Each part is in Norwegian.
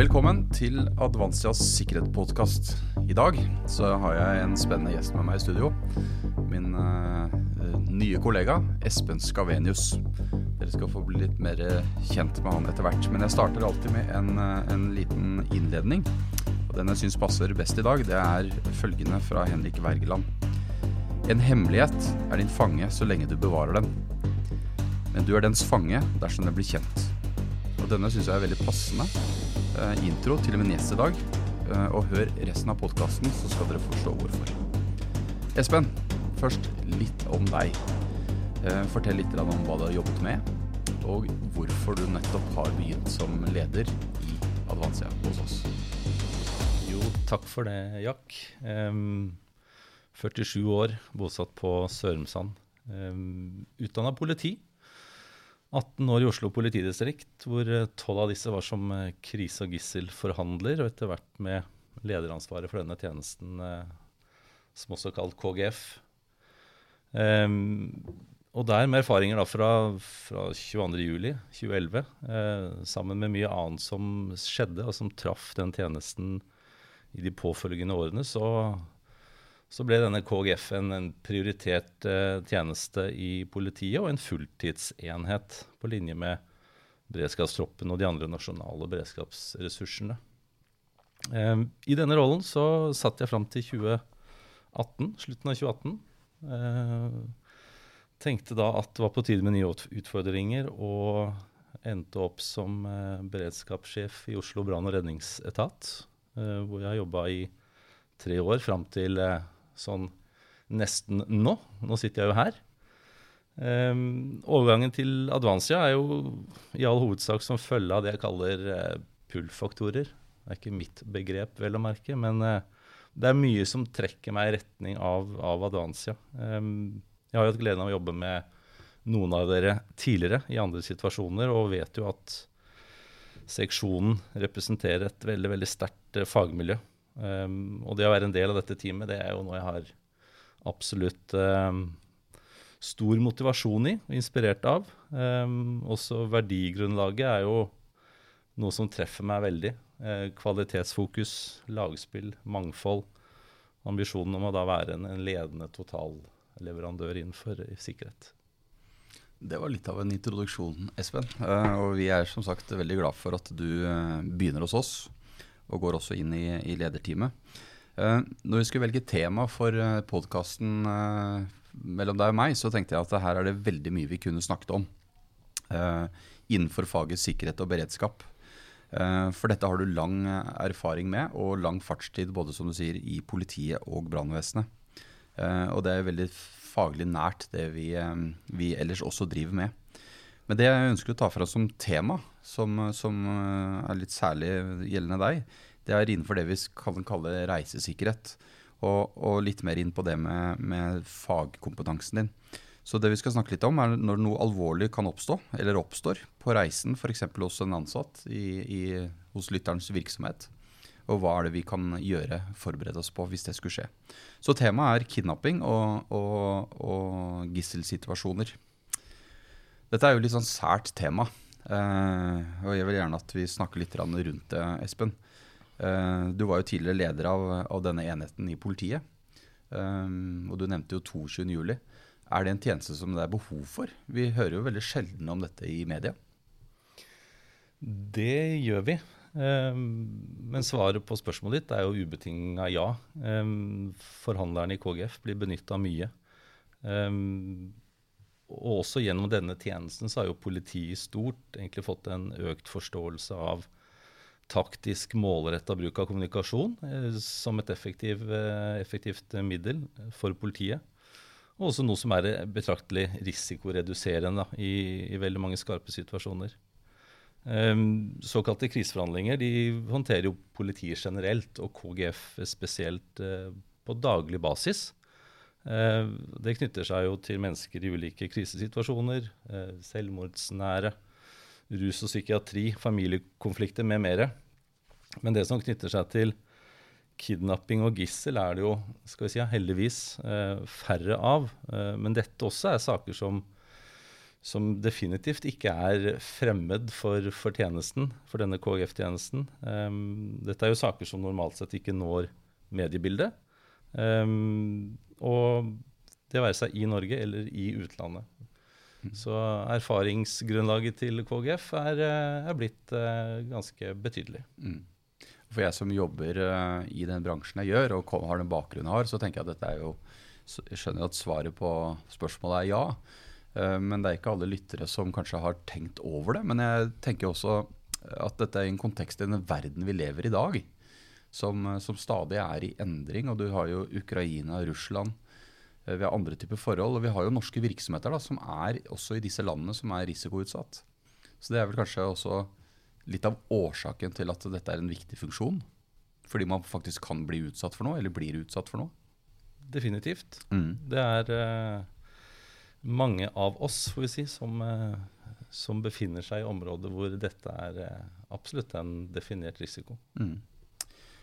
Velkommen til Advansias sikkerhetspodkast. I dag så har jeg en spennende gjest med meg i studio. Min uh, nye kollega Espen Skavenius. Dere skal få bli litt mer kjent med han etter hvert. Men jeg starter alltid med en, uh, en liten innledning. Og Den jeg syns passer best i dag, det er følgende fra Henrik Wergeland. En hemmelighet er din fange så lenge du bevarer den. Men du er dens fange dersom den blir kjent. Denne syns jeg er veldig passende uh, intro til min gjest i dag. Uh, og hør resten av podkasten, så skal dere forstå hvorfor. Espen, først litt om deg. Uh, fortell litt om hva du har jobbet med, og hvorfor du nettopp har begynt som leder i Advansia hos oss. Jo, takk for det, Jack. Um, 47 år, bosatt på Sørumsand. Um, Utdanna politi. 18 år i Oslo politidistrikt, hvor 12 av disse var som krise- og gisselforhandler, og etter hvert med lederansvaret for denne tjenesten, som også er kalt KGF. Um, og der med erfaringer da fra, fra 22.07.2011, eh, sammen med mye annet som skjedde, og som traff den tjenesten i de påfølgende årene, så, så ble denne KGF en, prioritert eh, tjeneste i politiet og en fulltidsenhet på linje med beredskapstroppen og de andre nasjonale beredskapsressursene. Eh, I denne rollen så satt jeg fram til 2018, slutten av 2018. Eh, tenkte da at det var på tide med nye utfordringer, og endte opp som beredskapssjef i Oslo brann- og redningsetat, hvor jeg jobba i tre år fram til sånn nesten nå. Nå sitter jeg jo her. Um, overgangen til Advansia er jo i all hovedsak som følge av det jeg kaller uh, pull-faktorer. Det er ikke mitt begrep, vel å merke, men uh, det er mye som trekker meg i retning av, av Advansia. Um, jeg har jo hatt gleden av å jobbe med noen av dere tidligere i andre situasjoner, og vet jo at seksjonen representerer et veldig veldig sterkt uh, fagmiljø. Um, og det å være en del av dette teamet, det er jo noe jeg har absolutt um, stor motivasjon i og inspirert av. Um, også verdigrunnlaget er jo noe som treffer meg veldig. Uh, kvalitetsfokus, lagspill, mangfold. Ambisjonen om å da være en, en ledende totalleverandør innenfor sikkerhet. Det var litt av en introduksjon, Espen. Uh, og vi er som sagt veldig glad for at du uh, begynner hos oss og går også inn i, i lederteamet. Uh, når vi skulle velge tema for uh, podkasten uh, mellom deg og meg, så tenkte jeg at her er det veldig mye vi kunne snakket om innenfor faget sikkerhet og beredskap. for dette har du lang erfaring med, og lang fartstid både som du sier, i politiet og brannvesenet. og det er veldig faglig nært det vi, vi ellers også driver med. Men det jeg ønsker å ta fra som tema, som, som, er litt særlig gjeldende deg, det er innenfor det vi kan kalle reisesikkerhet. Og, og litt mer inn på det med, med, fagkompetansen din. Så det vi skal snakke litt om, er når noe alvorlig kan oppstå, eller oppstår, på reisen, f.eks. hos en ansatt i, i, hos lytterens virksomhet. Og hva er det vi kan gjøre, forberede oss på, hvis det skulle skje. Så temaet er kidnapping og, og, og gisselsituasjoner. Dette er jo litt sånn sært tema. Uh, og jeg vil gjerne at vi snakker litt rundt det, Espen. Uh, du var jo tidligere leder av, av denne enheten i politiet. Um, og du nevnte jo 22.07. Er det en tjeneste som det er behov for? Vi hører jo veldig sjelden om dette i media. Det gjør vi. Men svaret på spørsmålet ditt er jo ubetinga ja. Forhandlerne i KGF blir benytta mye. Og også gjennom denne tjenesten så har jo politiet i stort egentlig fått en økt forståelse av taktisk målretta bruk av kommunikasjon eh, som et effektiv, eh, effektivt middel for politiet. Og også noe som er betraktelig risikoreduserende i, i, veldig mange skarpe situasjoner. Um, såkalte kriseforhandlinger de håndterer jo politiet generelt, og KGF spesielt på daglig basis. Eh, det knytter seg jo til mennesker i ulike krisesituasjoner, eh, selvmordsnære, rus og psykiatri, familiekonflikter med mere. Men det som knytter seg til kidnapping og gissel, er det jo skal vi si, heldigvis eh, færre av. Men dette også er saker som som definitivt ikke er fremmed for, for tjenesten, for denne KGF-tjenesten. Dette er jo saker som normalt sett ikke når mediebildet. Um, og det være seg i Norge eller i utlandet. Mm. Så erfaringsgrunnlaget til KGF er, eh, er blitt uh, ganske betydelig. Mm. For jeg som jobber uh, i den bransjen jeg gjør, og har den bakgrunnen jeg har, så tenker jeg at dette er jo Jeg skjønner at svaret på spørsmålet er ja. Men det er ikke alle lyttere som kanskje har tenkt over det. Men jeg tenker også at dette er i en kontekst i den verden vi lever i dag, som, som stadig er i endring. Og du har jo Ukraina, Russland. Uh, vi har andre typer forhold. Og vi har jo norske virksomheter da, som er også i disse landene som er risikoutsatt. Så det er vel kanskje også litt av årsaken til at dette er en viktig funksjon? Fordi man faktisk kan bli utsatt for noe, eller blir utsatt for noe? Definitivt. Mm. Det er uh, mange av oss får vi si, som, uh, som, befinner seg i områder hvor dette er uh, absolutt en definert risiko. Mm.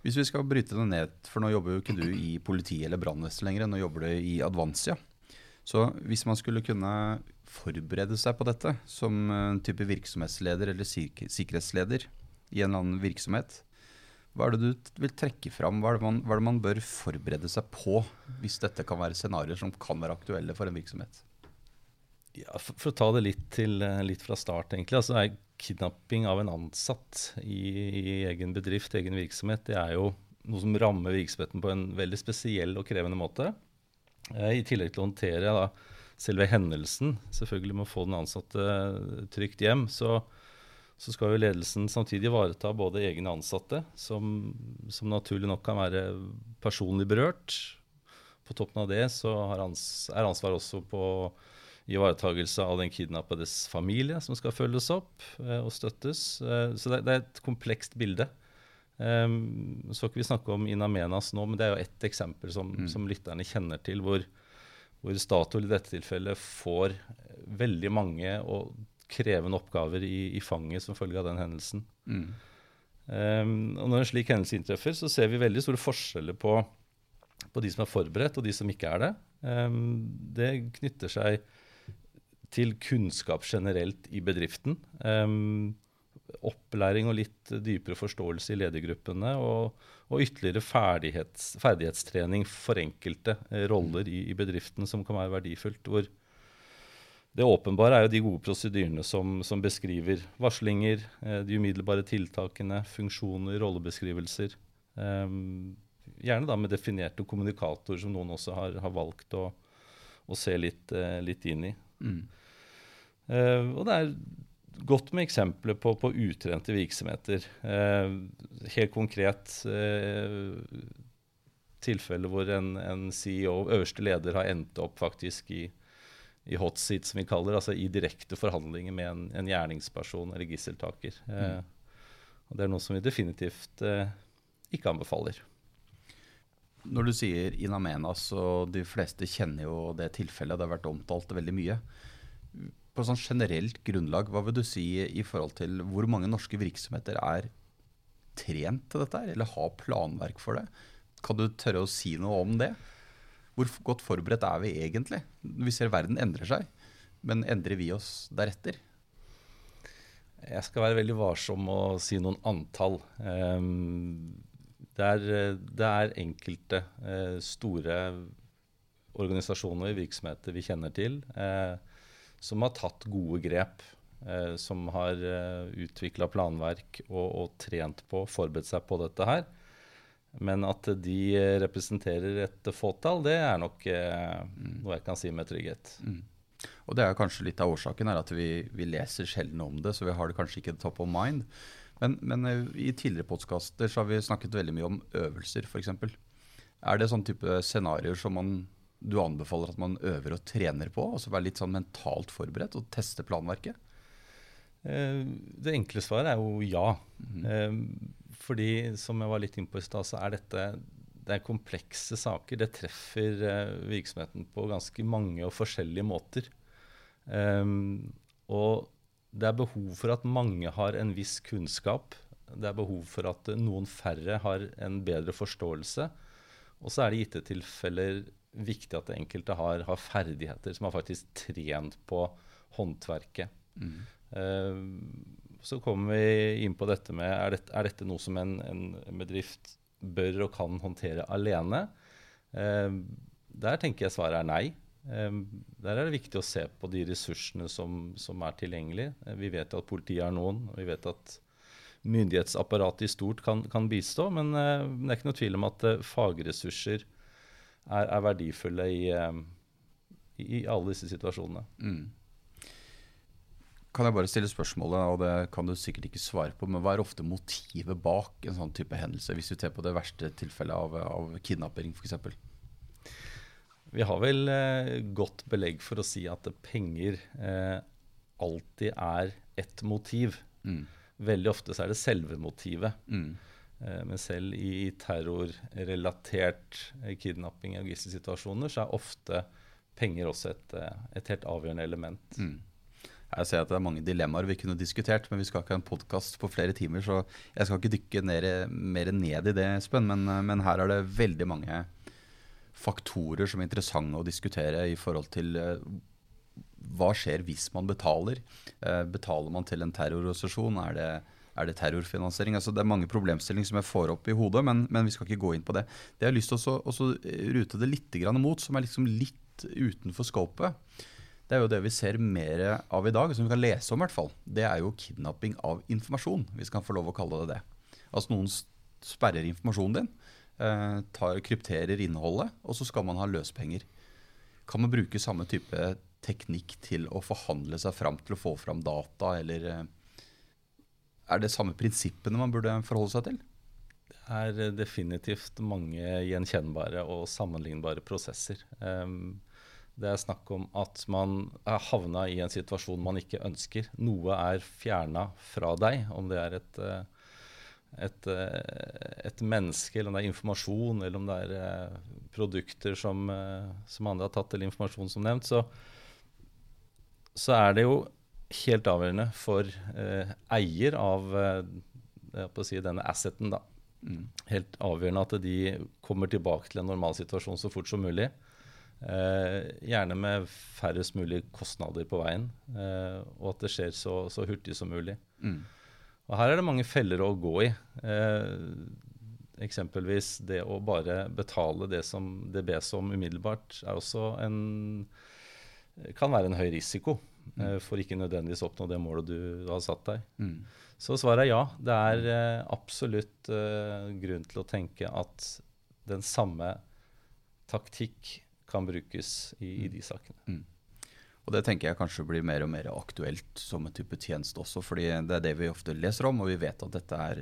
Hvis vi skal bryte det ned, for nå jobber jo ikke du i politiet eller brannvesenet lenger, nå jobber du i Advansia. Så hvis man skulle kunne forberede seg på dette som en type virksomhetsleder eller sikkerhetsleder i en eller annen virksomhet, hva er det du vil trekke fram? Hva er, man, hva er det man, bør forberede seg på hvis dette kan være scenarioer som kan være aktuelle for en virksomhet? Ja, for, for, å ta det litt, til, eh, litt fra start, egentlig. altså er Kidnapping av en ansatt i, i, egen bedrift, egen virksomhet, det er jo noe som rammer virksomheten på en veldig spesiell og krevende måte. Eh, I tillegg til å håndtere da, selve hendelsen, selvfølgelig med å få den ansatte trygt hjem, så, så skal jo ledelsen samtidig ivareta både egne ansatte, som, som, naturlig nok kan være personlig berørt. På toppen av det så ans er ansvar også på ivaretagelse av den kidnappedes familie, som skal følges opp eh, og støttes. Eh, så det, det, er et komplekst bilde. Um, så skal ikke vi snakke om In Amenas nå, men det er jo ett eksempel som, mm. som lytterne kjenner til, hvor, hvor Statoil i dette tilfellet får veldig mange og krevende oppgaver i, i fanget som følge av den hendelsen. Mm. Um, og Når en slik hendelse inntreffer, så ser vi veldig store forskjeller på, på de som er forberedt, og de som ikke er det. Um, det knytter seg til kunnskap generelt i bedriften. Um, opplæring og litt dypere forståelse i ledergruppene. Og, og ytterligere ferdighets, ferdighetstrening for enkelte eh, roller i, i, bedriften som kan være verdifullt. hvor det åpenbare er jo de gode prosedyrene som, som beskriver varslinger, eh, de umiddelbare tiltakene, funksjoner, rollebeskrivelser. Um, gjerne da med definerte kommunikatorer som noen også har, har valgt å, å se litt, eh, litt, inn i. Mm. Uh, og det er godt med eksempler på, på utrente virksomheter. Uh, helt konkret uh, tilfelle hvor en, en, CEO, øverste leder, har endt opp faktisk i, i hot seat, som vi kaller altså i direkte forhandlinger med en, en gjerningsperson eller gisseltaker. Eh, og det er noe som vi definitivt ikke anbefaler. Når du sier In Amenas, og de fleste kjenner jo det tilfellet, det har vært omtalt veldig mye på sånn generelt grunnlag, hva vil du si i forhold til hvor mange norske virksomheter er trent til dette, eller har planverk for det? Kan du tørre å si noe om det? Hvor godt forberedt er vi egentlig? Vi ser verden endrer seg, men endrer vi oss deretter? Jeg skal være veldig varsom med å si noen antall. Ehm, det er, det er enkelte eh, store organisasjoner, virksomheter vi kjenner til. Eh, som har tatt gode grep. Eh, som har eh, utvikla planverk og, og, trent på, forberedt seg på dette her. Men at de representerer et fåtall, det er nok eh, mm. noe jeg kan si med trygghet. Mm. Og det er kanskje litt av årsaken er at vi, vi, leser sjelden om det, så vi har det kanskje ikke top of mind. Men, men eh, i tidligere podkaster har vi snakket veldig mye om øvelser, f.eks. Er det sånn type scenarioer som man du anbefaler at man øver og trener på? Altså være litt sånn mentalt forberedt og teste planverket? Eh, det enkle svaret er jo ja. Mm. Fordi som jeg var litt inne på i stad, så er dette det er komplekse saker. Det treffer virksomheten på ganske mange og forskjellige måter. og det er behov for at mange har en viss kunnskap. Det er behov for at noen færre har en bedre forståelse. Og så er det gitte tilfeller viktig at det enkelte har, har, ferdigheter som har faktisk trent på håndverket. Mm. Uh, så kommer vi inn på dette med er dette, er dette noe som en, en, bedrift bør og kan håndtere alene. Uh, der tenker jeg svaret er nei. Uh, der er det viktig å se på de ressursene som, som er tilgjengelige. vi vet at politiet er noen. vi vet at myndighetsapparatet i stort kan, kan bistå, men, men, det er ikke noe tvil om at fagressurser er, er verdifulle i, i, alle disse situasjonene. Mm. Kan jeg bare stille spørsmålet, og det kan du sikkert ikke svare på, men hva er ofte motivet bak en sånn type hendelse, hvis du ser på det verste tilfellet av, av kidnapping f.eks.? Vi har vel eh, godt belegg for å si at penger eh, alltid er ett motiv. Mm. Veldig ofte så er det selve motivet. Mm. Eh, men selv i terrorrelatert kidnapping og gisselsituasjoner så er ofte penger også et, et helt avgjørende element. Mm. Jeg ser at det er mange dilemmaer vi kunne diskutert, men vi skal ikke ha en podkast på flere timer, så jeg skal ikke dykke ned, mer ned i det, Espen. Men, men, her er det veldig mange faktorer som er interessante å diskutere i forhold til uh, hva skjer hvis man betaler. Uh, betaler man til en terrororganisasjon? Er det, er det terrorfinansiering? Altså, det er mange problemstillinger som jeg får opp i hodet, men, men, vi skal ikke gå inn på det. Det jeg har lyst til å rute det litt mot, som er liksom litt utenfor scopet det er jo det vi ser mer av i dag, som vi kan lese om i hvert fall. Det er jo kidnapping av informasjon, hvis vi kan få lov å kalle det det. Altså noen sperrer informasjonen din, eh, tar, krypterer innholdet, og så skal man ha løspenger. Kan man bruke samme type teknikk til å forhandle seg fram til å få fram data, eller eh, er det samme prinsippene man burde forholde seg til? Det er definitivt mange gjenkjennbare og sammenlignbare prosesser. Um, det er snakk om at man er havna i en situasjon man ikke ønsker. Noe er fjerna fra deg, om det er et, eh, et, eh, et, menneske, eller om det er informasjon, eller om det er eh, produkter som, som andre har tatt eller informasjon, som nevnt, så, så er det jo helt avgjørende for eh, eier av eh, si, denne asseten, da. Mm. Helt avgjørende at de kommer tilbake til en normal situasjon så fort som mulig. Eh, gjerne med færrest mulig kostnader på veien, eh, og at det skjer så, så hurtig som mulig. Mm. Og Her er det mange feller å gå i. Eh, eksempelvis det å bare betale det som det bes om umiddelbart, er også en kan være en høy risiko mm. eh, for ikke nødvendigvis oppnå det målet du, du har satt deg. Mm. Så svaret er ja. Det er eh, absolutt grunn til å tenke at den samme taktikk kan brukes i, i de sakene. Mm. Og Det tenker jeg kanskje blir mer og mer aktuelt som en type tjeneste også. fordi det er det vi ofte leser om, og vi vet at dette er,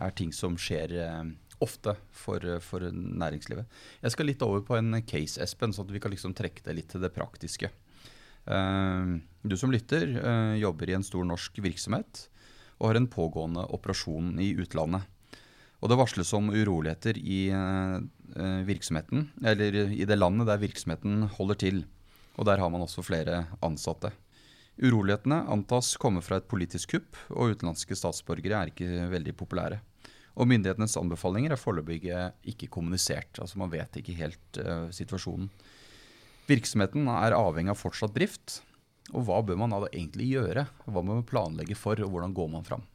er ting som skjer eh, ofte for, for, næringslivet. Jeg skal litt over på en case, Espen, sånn at vi kan liksom trekke det litt til det praktiske. Uh, du som lytter, jobber i en stor norsk virksomhet og har en pågående operasjon i utlandet. Og det varsles om uroligheter i virksomheten, eller i det landet der virksomheten holder til. Og der har man også flere ansatte. Urolighetene antas komme fra et politisk kupp, og utenlandske statsborgere er ikke veldig populære. Og myndighetenes anbefalinger er foreløpig ikke kommunisert. altså Man vet ikke helt uh, situasjonen. Virksomheten er avhengig av fortsatt drift. Og hva bør man da egentlig gjøre? Hva må man planlegge for, og hvordan går man fram?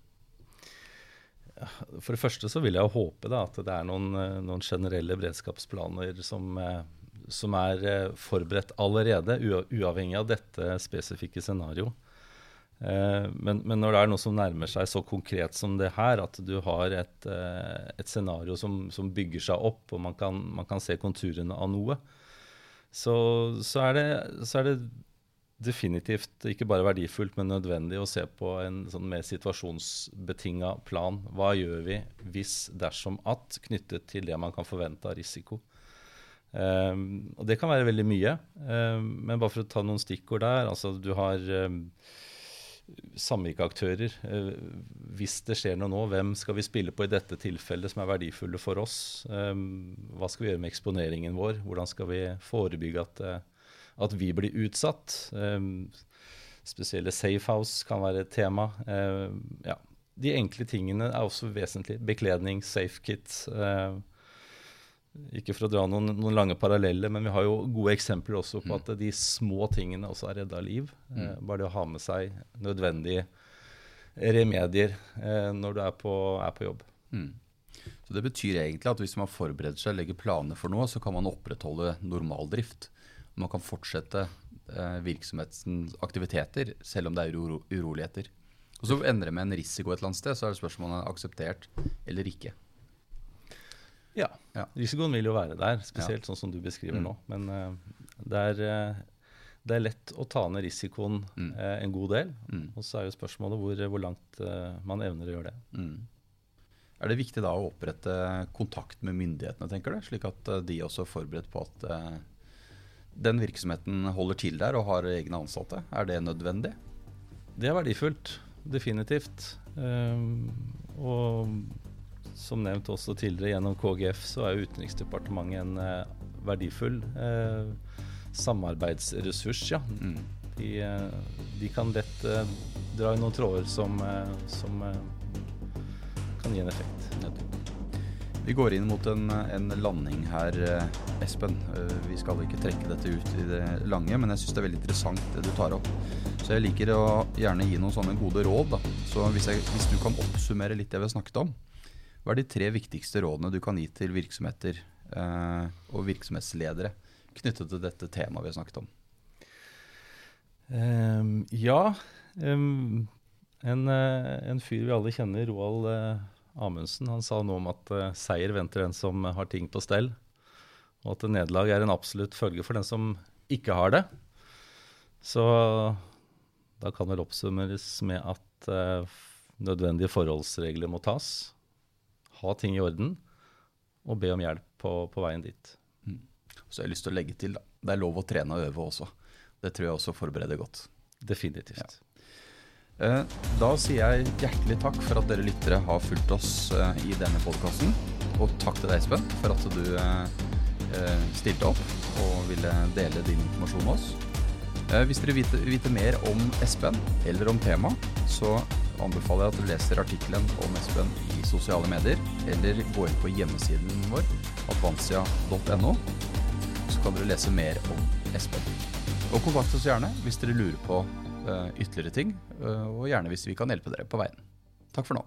For det første så vil jeg håpe da, at det er noen, eh, noen generelle beredskapsplaner som, eh, som, er eh, forberedt allerede, uavhengig av dette spesifikke scenarioet. Men, men, når det er noe som nærmer seg så konkret som det her, at du har et, et scenario som, som, bygger seg opp, og man kan, man kan se konturene av noe, så, så, er det, så er det definitivt ikke bare verdifullt, men nødvendig å se på en sånn mer situasjonsbetinga plan. Hva gjør vi hvis, dersom at, knyttet til det man kan forvente av risiko. Um, og Det kan være veldig mye, um, men bare for å ta noen stikkord der. altså Du har um, samvirkeaktører. Uh, hvis det skjer noe nå, hvem skal vi spille på i dette tilfellet som er verdifulle for oss? hva skal vi gjøre med eksponeringen vår? Hvordan skal vi forebygge at uh, at vi blir utsatt. Spesielle safehouse kan være et tema. Uh, ja. De enkle tingene er også vesentlig. Bekledning, safekit. Uh, ikke for å dra noen, noen, lange paralleller, men vi har jo gode eksempler også på mm. at de små tingene også har redda liv. Mm. Eh, bare det å ha med seg nødvendige remedier eh, når du er på, er på jobb. Mm. Så Det betyr egentlig at hvis man forbereder seg, og legger planer for noe, så kan man opprettholde normaldrift. Man kan fortsette eh, virksomhetens aktiviteter selv om det er uro uroligheter. Og Så ender det med en risiko et eller annet sted, så er det spørsmålet om man er akseptert eller ikke. Ja. ja. Risikoen vil jo være der, spesielt ja. sånn som du beskriver mm. nå. Men uh, det, er, uh, det, er, lett å ta ned risikoen mm. uh, en god del. Mm. Og så er jo spørsmålet hvor, hvor langt man evner å gjøre det. Mm. Er det viktig da å opprette kontakt med myndighetene, tenker du? Slik at de også er forberedt på at den virksomheten holder til der og har egne ansatte? Er det nødvendig? Det er verdifullt. Definitivt. Um, og som nevnt også tidligere gjennom KGF, så er Utenriksdepartementet en eh, verdifull eh, samarbeidsressurs. Ja. Mm. De, eh, de, kan lett eh, dra i noen tråder som, eh, som kan gi en effekt. Vi går inn mot en, en, landing her, Espen. Vi skal ikke trekke dette ut i det lange, men jeg syns det er veldig interessant det du tar opp. Så jeg liker å gjerne gi noen sånne gode råd. Da. Så hvis, jeg, hvis du kan oppsummere litt det vi har snakket om, hva er de tre viktigste rådene du kan gi til virksomheter eh, og virksomhetsledere knyttet til dette temaet vi har snakket om? Um, ja. Um, en, uh, en, fyr vi alle kjenner, Roald uh, Amundsen, han sa noe om at uh, seier venter den som har ting på stell. Og at nederlag er en absolutt følge for den som ikke har det. Så da kan vel oppsummeres med at nødvendige forholdsregler må tas ha ting i orden og be om hjelp på, på veien dit. Mm. Så jeg har lyst til å legge til, da. Det er lov å trene og øve også. Det tror jeg også forbereder godt. Definitivt. Ja. Eh, da sier jeg hjertelig takk for at dere lyttere har fulgt oss eh, i denne podkasten. Og takk til deg, Espen, for at du eh, stilte opp og ville dele din informasjon med oss. Hvis dere vil vite mer om Espen eller om temaet, så anbefaler jeg at du leser artikkelen om Espen i sosiale medier, eller gå inn på hjemmesiden vår, advansia.no, så kan dere lese mer om Espen. Og kontakt oss gjerne hvis dere lurer på uh, ytterligere ting, uh, og gjerne hvis vi kan hjelpe dere på veien. Takk for nå.